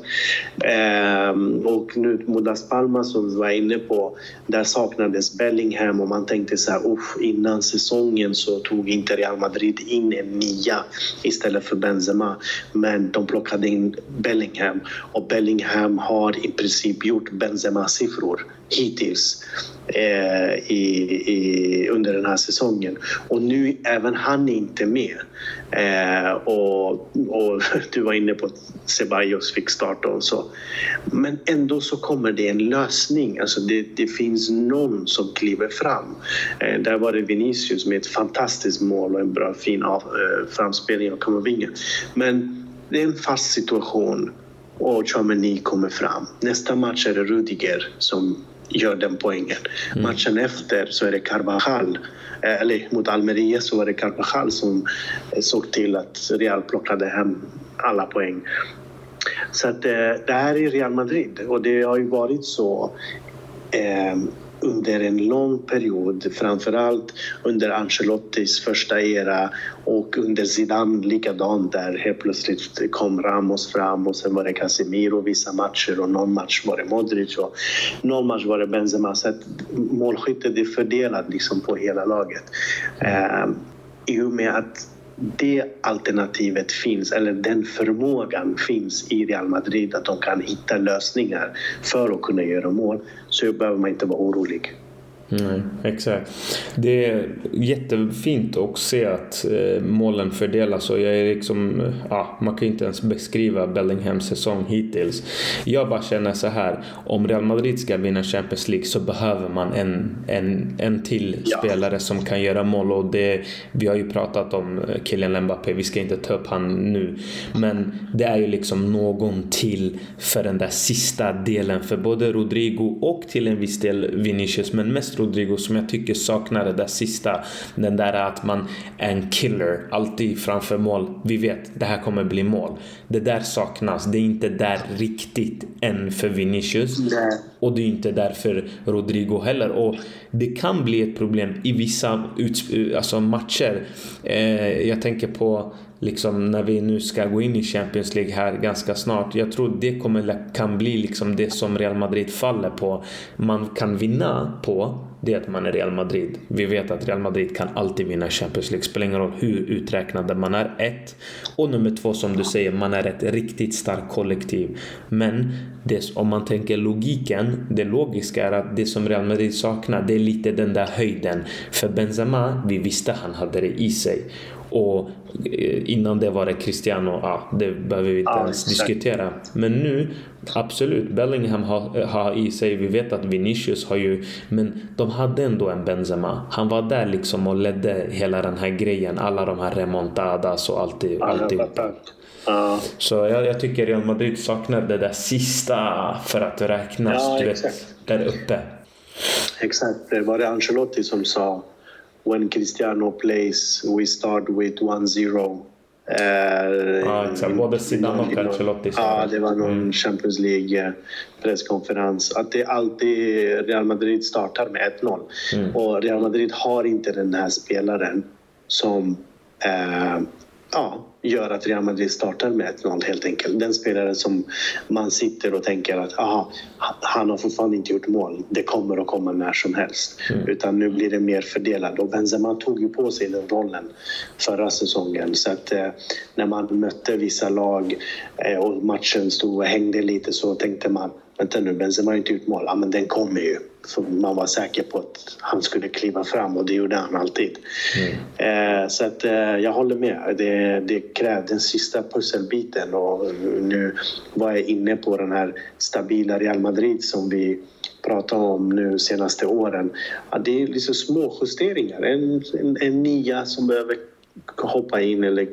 Och nu mot Las Palmas som vi var inne på, där saknades Bellingham och man tänkte så här, innan säsongen så tog inte Real Madrid in en nia istället för Benzema. Men de plockade in Bellingham och Bellingham har i princip gjort Benzema-siffror hittills eh, i, i, under den här säsongen. Och nu även han är inte med. Eh, och, och, du var inne på att Ceballos fick starta och så. Men ändå så kommer det en lösning. Alltså det, det finns någon som kliver fram. Eh, där var det Vinicius med ett fantastiskt mål och en bra fin av, eh, framspelning av Camavinga. Men det är en fast situation och Chouameni kommer fram. Nästa match är det Rudiger som gör den poängen. Mm. Matchen efter så är det Carvajal, eh, eller mot Almeria så var det Carvajal som eh, såg till att Real plockade hem alla poäng. Så att, eh, det här är Real Madrid och det har ju varit så eh, under en lång period, framförallt under Ancelottis första era och under Zidane likadant där helt plötsligt kom Ramos fram och sen var det Casemiro vissa matcher och någon match var det Modric och någon match var det Benzema. Så att målskyttet är fördelat liksom på hela laget. Eh, I och med att det alternativet finns, eller den förmågan finns i Real Madrid att de kan hitta lösningar för att kunna göra mål så behöver man inte vara orolig. Nej, exakt. Det är jättefint att se att eh, målen fördelas och jag är liksom, ja, man kan inte ens beskriva Bellinghams säsong hittills. Jag bara känner så här, om Real Madrid ska vinna Champions League så behöver man en, en, en till ja. spelare som kan göra mål och det, vi har ju pratat om eh, Kylian Mbappé, vi ska inte ta upp han nu. Men det är ju liksom någon till för den där sista delen för både Rodrigo och till en viss del Vinicius, men mest Rodrigo som jag tycker saknar det där sista. Den där att man är en killer, alltid framför mål. Vi vet, det här kommer bli mål. Det där saknas. Det är inte där riktigt än för Vinicius. Nej. Och det är inte där för Rodrigo heller. Och det kan bli ett problem i vissa alltså matcher. Eh, jag tänker på liksom när vi nu ska gå in i Champions League här ganska snart. Jag tror det kommer, kan bli liksom det som Real Madrid faller på. Man kan vinna på det är att man är Real Madrid. Vi vet att Real Madrid kan alltid vinna Champions League. Spelar ingen roll hur uträknade man är. Ett. Och nummer två som du säger, man är ett riktigt starkt kollektiv. Men det, om man tänker logiken, det logiska är att det som Real Madrid saknar, det är lite den där höjden. För Benzema, vi visste han hade det i sig. Och eh, innan det var det Cristiano, ja, det behöver vi inte ja, ens diskutera. Men nu, absolut, Bellingham har, har i sig, vi vet att Vinicius har ju, men de hade ändå en Benzema. Han var där liksom och ledde hela den här grejen, alla de här remontadas och alltid, ja, alltihopa. Ja. Så jag, jag, tycker Real Madrid saknar det där sista för att räknas ja, du vet, där uppe. Exakt, det var det Ancelotti som sa when Cristiano plays, we start with 1-0. Eh, ja, exakt. Både Zidane och Ancelotti Ja, det var någon mm. Champions League presskonferens. Att det alltid Real Madrid startar med 1-0. Mm. Och Real Madrid har inte den här spelaren som eh, ja, gör att Real Madrid startar med 1-0 helt enkelt. Den spelare som man sitter och tänker att aha, han har fortfarande inte gjort mål. Det kommer att komma när som helst. Mm. Utan nu blir det mer fördelat. Och Benzema tog ju på sig den rollen förra säsongen. Så att eh, när man mötte vissa lag eh, och matchen stod och hängde lite så tänkte man vänta nu, Benzema har inte gjort mål. Ja, men den kommer ju. Så man var säker på att han skulle kliva fram och det gjorde han alltid. Mm. Eh, så att eh, jag håller med. Det, det krävs den sista pusselbiten och nu var jag inne på den här stabila Real Madrid som vi pratat om nu senaste åren. Ja, det är liksom små justeringar. En, en, en nia som behöver hoppa in eller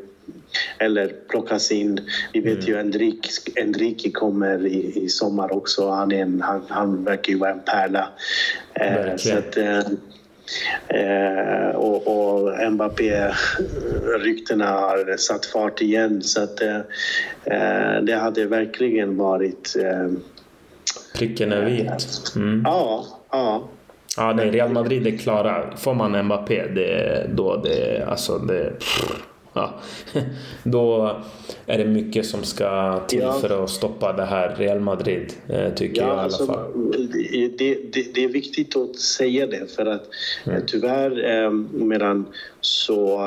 eller plockas in. Vi vet mm. ju Enrique, Enrique kommer i, i sommar också. Han, är en, han, han verkar ju vara en pärla. Eh, så att, eh, eh, och, och Mbappé-ryktena har satt fart igen. Så att, eh, eh det hade verkligen varit... Eh, Pricken är vit. Mm. Ja, ja. Ja, nej, Real Madrid är klara. Får man Mbappé, det, då det, alltså det, ja, då är det mycket som ska till ja. för att stoppa det här Real Madrid, eh, tycker ja, jag i alla alltså, fall. Det, det, det, är viktigt att säga det för att mm. tyvärr eh, medan så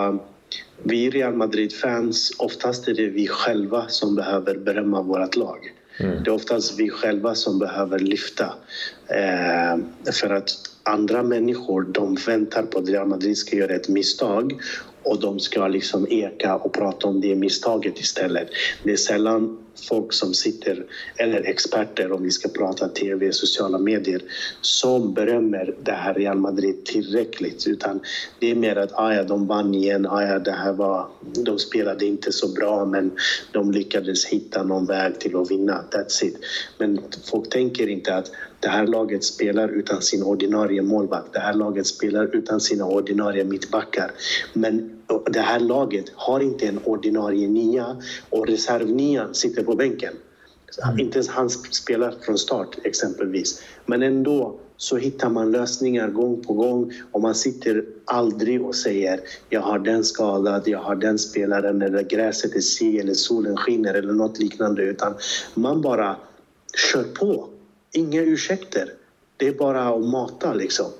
vi Real Madrid-fans, oftast är det vi själva som behöver berömma vårt lag. Mm. Det är oftast vi själva som behöver lyfta. Eh, för att andra människor de väntar på att Real Madrid ska göra ett misstag och de ska liksom eka och prata om det misstaget istället. Det är sällan folk som sitter, eller experter om vi ska prata tv, sociala medier, som berömmer det här Real Madrid tillräckligt. Utan det är mer att ah ja, de vann igen, ah ja, det här var, de spelade inte så bra men de lyckades hitta någon väg till att vinna. That's it. Men folk tänker inte att det här laget spelar utan sin ordinarie målvakt. Det här laget spelar utan sina ordinarie mittbackar. Men det här laget har inte en ordinarie nia och reservnian sitter på bänken. Mm. Inte ens han spelar från start exempelvis. Men ändå så hittar man lösningar gång på gång och man sitter aldrig och säger jag har den skadad, jag har den spelaren eller gräset är si eller solen skiner eller något liknande utan man bara kör på. Inga ursäkter. Det är bara att mata liksom.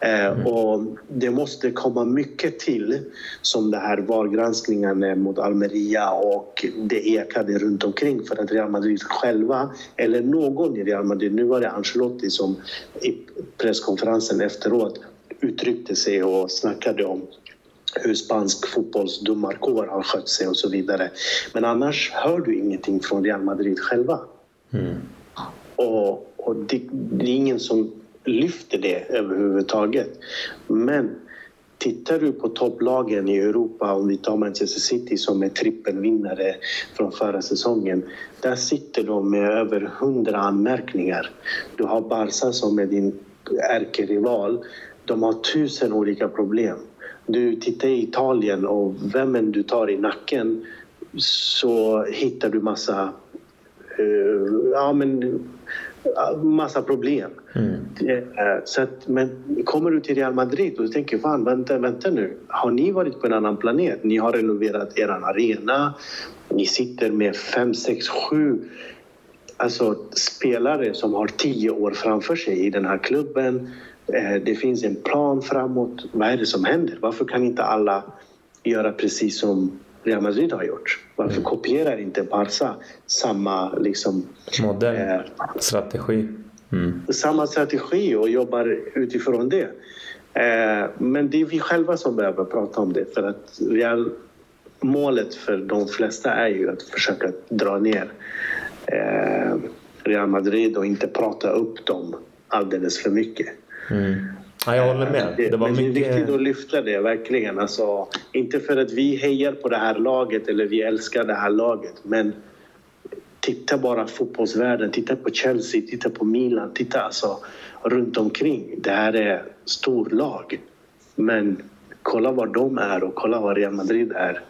Eh, mm. och det måste komma mycket till som det här VAR-granskningen mot Almeria och det ekade runt omkring för att Real Madrid själva eller någon i Real Madrid, nu var det Ancelotti som i presskonferensen efteråt uttryckte sig och snackade om hur spansk fotbolls domarkår har skött sig och så vidare. Men annars hör du ingenting från Real Madrid själva. Mm. Och, och det, det, är ingen som lyfter det överhuvudtaget. Men tittar du på topplagen i Europa, om vi tar Manchester City som är trippelvinnare från förra säsongen. Där sitter de med över hundra anmärkningar. Du har Barca som är din ärkerival. De har tusen olika problem. Du tittar i Italien och vem än du tar i nacken så hittar du massa uh, ja, men massa problem. Mm. Så att, men kommer du till Real Madrid och tänker fan, vänta, vänta nu. Har ni varit på en annan planet? Ni har renoverat er arena. Ni sitter med fem, sex, sju alltså, spelare som har tio år framför sig i den här klubben. Eh, det finns en plan framåt. Vad är det som händer? Varför kan inte alla göra precis som Real Madrid har gjort. Varför mm. kopierar inte Barca samma liksom, modell, eh, strategi? Mm. Samma strategi och jobbar utifrån det. Eh, men det är vi själva som behöver prata om det för att Real, målet för de flesta är ju att försöka dra ner eh, Real Madrid och inte prata upp dem alldeles för mycket. Mm. Ja, jag håller med. Det, det var mycket... det är viktigt att lyfta det, verkligen. Alltså, inte för att vi hejar på det här laget eller vi älskar det här laget, men titta bara fotbollsvärlden. Titta på Chelsea, titta på Milan, titta alltså runt omkring. Det här är storlag. Men kolla var de är och kolla var Real Madrid är.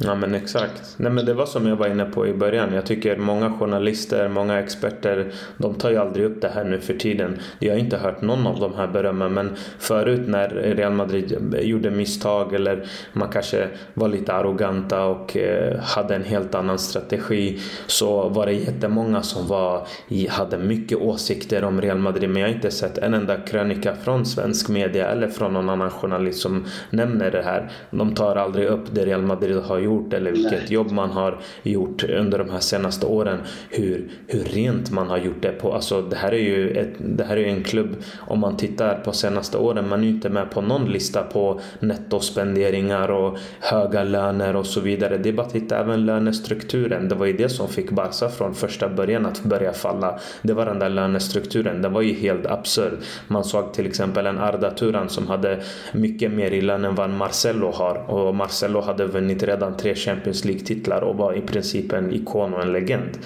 Ja men exakt. Nej men det var som jag var inne på i början. Jag tycker många journalister, många experter, de tar ju aldrig upp det här nu för tiden. Jag har inte hört någon av de här berömmen men förut när Real Madrid gjorde misstag eller man kanske var lite arroganta och eh, hade en helt annan strategi så var det jättemånga som var, hade mycket åsikter om Real Madrid men jag har inte sett en enda krönika från svensk media eller från någon annan journalist som nämner det här. De tar aldrig upp det Real Madrid har gjort gjort eller vilket Nej. jobb man har gjort under de här senaste åren. Hur, hur rent man har gjort det på. Alltså det här är ju ett, det här är en klubb, om man tittar på senaste åren, man är ju inte med på någon lista på nettospenderingar och höga löner och så vidare. Det är bara att titta även lönestrukturen. Det var ju det som fick Barca från första början att börja falla. Det var den där lönestrukturen. Den var ju helt absurd. Man såg till exempel en Arda Turan som hade mycket mer i lön än vad Marcelo har och Marcelo hade vunnit redan tre Champions League-titlar och var i princip en ikon och en legend.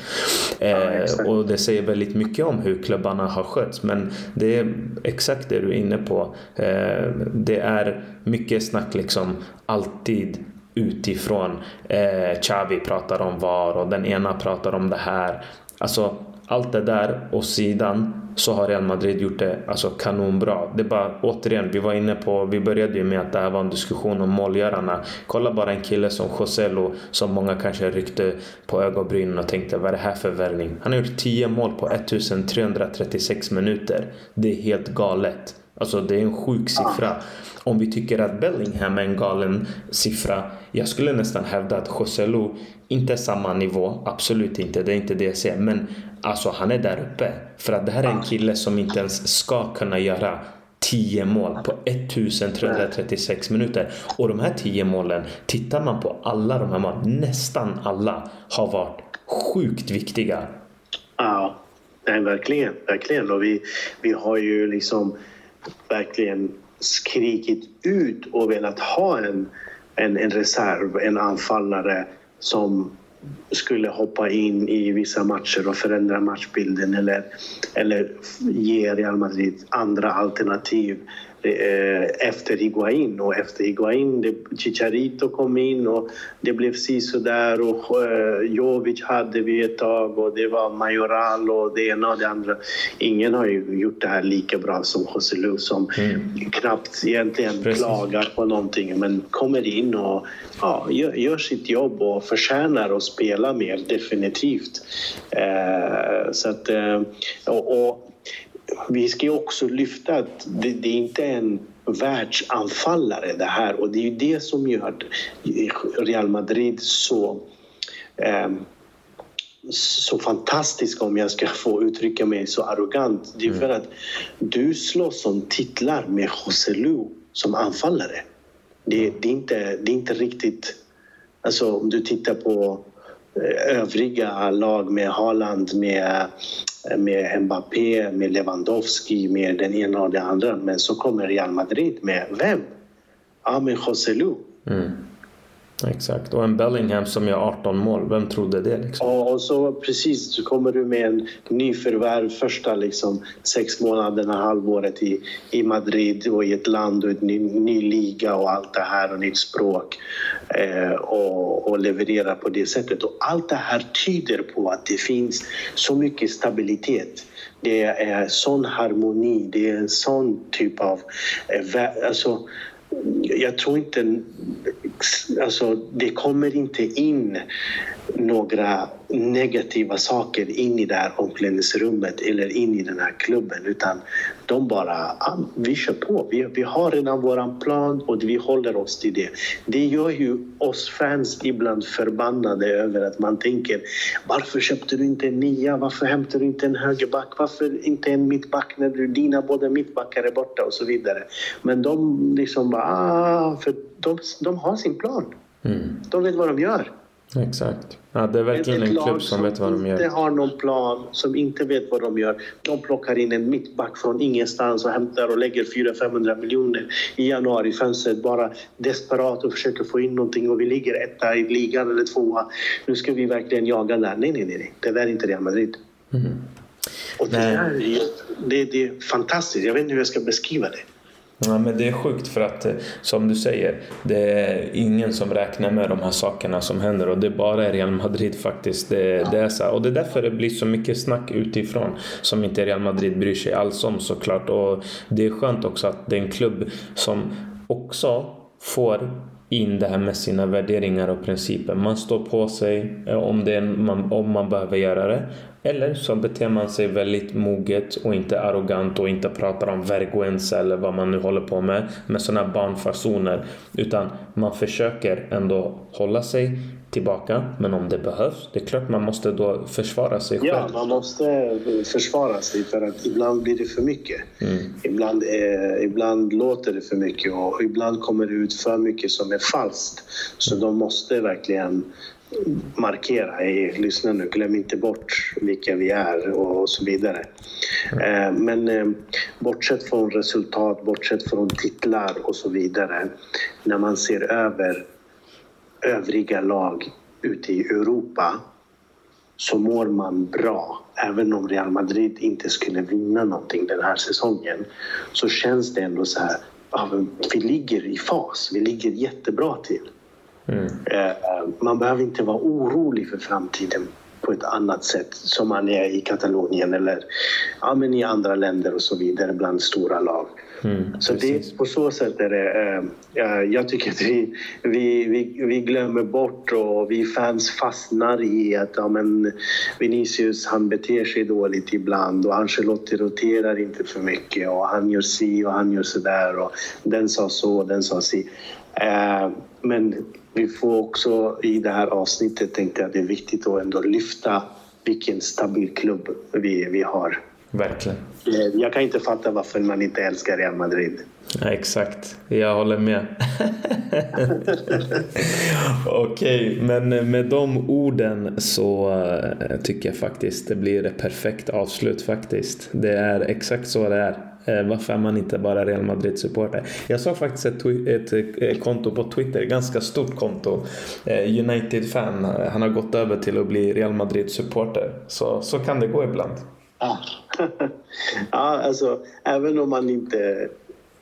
Eh, och det säger väldigt mycket om hur klubbarna har skötts men det är exakt det du är inne på. Eh, det är mycket snack liksom alltid utifrån. Eh, Xavi pratar om VAR och den ena pratar om det här. Alltså allt det där och sidan så har Real Madrid gjort det alltså kanonbra. Det är bara återigen, vi var inne på, vi började ju med att det här var en diskussion om målgörarna. Kolla bara en kille som Joselo som många kanske ryckte på ögonbrynen och tänkte vad är det här för värvning? Han har gjort 10 mål på 1336 minuter. Det är helt galet. Alltså det är en sjuk siffra. Om vi tycker att Bellingham är en galen siffra. Jag skulle nästan hävda att Joselu inte är samma nivå. Absolut inte, det är inte det jag säger. Men alltså han är där uppe. För att det här är en kille som inte ens ska kunna göra 10 mål på 1336 minuter. Och de här 10 målen, tittar man på alla de här målen, nästan alla har varit sjukt viktiga. Ja, nej, verkligen. verkligen. Och vi, vi har ju liksom verkligen skrikit ut och velat ha en, en, en reserv, en anfallare som skulle hoppa in i vissa matcher och förändra matchbilden eller, eller ge Real Madrid andra alternativ efter Higuain och efter Higuain, det, Chicharito kom in och det blev sisådär och eh, Jovic hade vi ett tag och det var Majoral och det ena och det andra. Ingen har ju gjort det här lika bra som José Lu som mm. knappt egentligen Precis. klagar på någonting men kommer in och ja, gör, gör, sitt jobb och förtjänar att spela mer definitivt. Eh, så att, eh, och, och vi ska ju också lyfta att det, det är inte en världsanfallare det här och det är ju det som gör Real Madrid så eh, så fantastiska om jag ska få uttrycka mig så arrogant. Det är för mm. att du slåss om titlar med José Lu som anfallare. Det, det, är inte, det är inte riktigt... Alltså om du tittar på övriga lag med Haaland, med med Mbappé, med Lewandowski, med den ena och den andra. Men så kommer Real Madrid med vem? Ja, med José Lu. Mm. Exakt, och en Bellingham som gör 18 mål, vem trodde det? Liksom? Och, och så precis, så kommer du med en nyförvärv första liksom, sex månaderna, halvåret i, i Madrid och i ett land och en ny, ny liga och allt det här och nytt språk eh, och, och leverera på det sättet. Och allt det här tyder på att det finns så mycket stabilitet. Det är sån harmoni, det är en sån typ av... Eh, alltså, jag tror inte... Alltså, det kommer inte in några negativa saker in i det här omklädningsrummet eller in i den här klubben utan de bara, ah, vi kör på. Vi, vi har redan våran plan och vi håller oss till det. Det gör ju oss fans ibland förbannade över att man tänker varför köpte du inte en nia? Varför hämtar du inte en högerback? Varför inte en mittback när du, dina båda mittbackar är borta och så vidare. Men de liksom bara, ah, för de, de har sin plan. Mm. De vet vad de gör. Exakt. Ja, det är verkligen en klubb som, vet vad de gör. Som inte har någon plan, som inte vet vad de gör. De plockar in en mittback från ingenstans och hämtar och lägger 400-500 miljoner i januari fönstret bara desperat och försöker få in någonting och vi ligger etta i ligan eller tvåa. Nu ska vi verkligen jaga där. Nej, nej, nej. Det där är inte Real Madrid. Mm. Och det, är, det, det är fantastiskt. Jag vet inte hur jag ska beskriva det. Ja, men det är sjukt för att eh, som du säger, det är ingen som räknar med de här sakerna som händer och det är bara Real Madrid faktiskt. Det, det är så Och det är därför det blir så mycket snack utifrån som inte Real Madrid bryr sig alls om såklart. Och det är skönt också att det är en klubb som också får in det här med sina värderingar och principer. Man står på sig eh, om, det man, om man behöver göra det. Eller så beter man sig väldigt moget och inte arrogant och inte pratar om vergüenza eller vad man nu håller på med med sådana barnfasoner. Utan man försöker ändå hålla sig tillbaka. Men om det behövs, det är klart man måste då försvara sig själv. Ja, man måste försvara sig för att ibland blir det för mycket. Mm. Ibland, eh, ibland låter det för mycket och ibland kommer det ut för mycket som är falskt. Så de måste verkligen markera, hej, lyssna nu, glöm inte bort vilka vi är och, så vidare. Mm. Men eh, bortsett från resultat, bortsett från titlar och så vidare, när man ser över övriga lag ute i Europa så mår man bra. Även om Real Madrid inte skulle vinna någonting den här säsongen så känns det ändå så här, vi ligger i fas, vi ligger jättebra till. Mm. Eh, man behöver inte vara orolig för framtiden på ett annat sätt som man är i Katalonien eller ja, men i andra länder och så vidare bland stora lag. Mm, så det, på så sätt är det... Äh, jag tycker att vi, vi, vi, vi, glömmer bort och vi fans fastnar i att ja, men Vinicius han beter sig dåligt ibland och Ancelotti roterar inte för mycket och han gör si och han gör så där och den sa så och den sa si. Äh, men vi får också i det här avsnittet tänkte jag att det är viktigt att ändå lyfta vilken stabil klubb vi, vi har. Verkligen. Eh, jag kan inte fatta varför man inte älskar Real Madrid. Ja, exakt, jag håller med. Okej, okay, men med de orden så eh, tycker jag faktiskt det blir ett perfekt avslut faktiskt. Det är exakt så det är. Eh, varför är man inte bara Real Madrid-supporter? Jag såg faktiskt ett, ett, ett, konto på Twitter, ganska stort konto. United-fan. Han har gått över till att bli Real Madrid-supporter. Så, så kan det gå ibland. Ja. ja, alltså även om man inte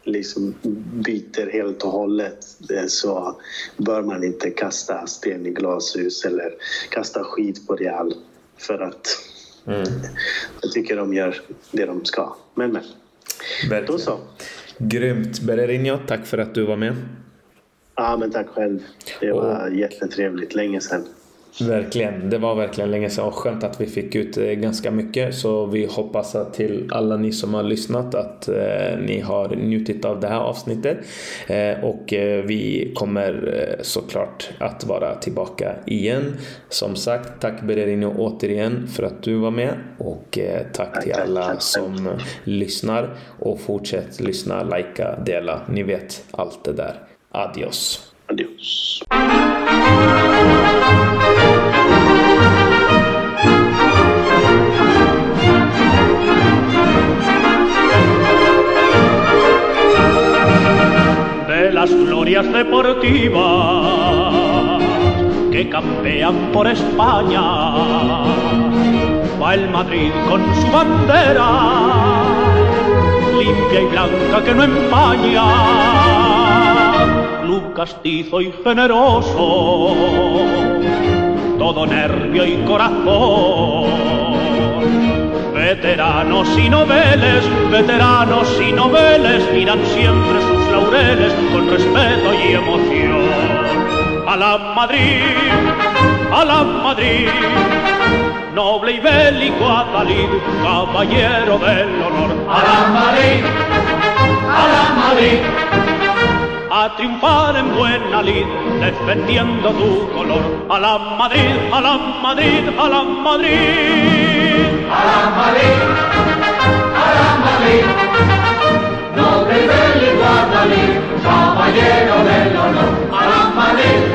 liksom byter helt och hållet så bör man inte kasta sten i glashus eller kasta skit på Real. För att mm. jag tycker de gör det de ska. Men men. Verkligen. Då så. Grymt! Bererinho, tack för att du var med. Ja, men tack själv. Det var och... jättetrevligt. Länge sedan. Verkligen, det var verkligen länge sedan och skönt att vi fick ut eh, ganska mycket. Så vi hoppas att till alla ni som har lyssnat att eh, ni har njutit av det här avsnittet. Eh, och eh, vi kommer eh, såklart att vara tillbaka igen. Som sagt, tack Bererino återigen för att du var med och eh, tack till alla som lyssnar och fortsätt lyssna, likea, dela. Ni vet allt det där. Adios. Adios. De las glorias deportivas que campean por España, va el Madrid con su bandera, limpia y blanca que no empaña club castizo y generoso, todo nervio y corazón. Veteranos y noveles, veteranos y noveles miran siempre sus laureles con respeto y emoción. A la Madrid, a la Madrid, noble y bélico Adalid, caballero del honor. A la Madrid, a la Madrid a triunfar en buena lid, defendiendo tu color. A la Madrid, a la Madrid, a la Madrid. A la Madrid, a la Madrid. Noble del Guadalí, caballero del honor. A la Madrid.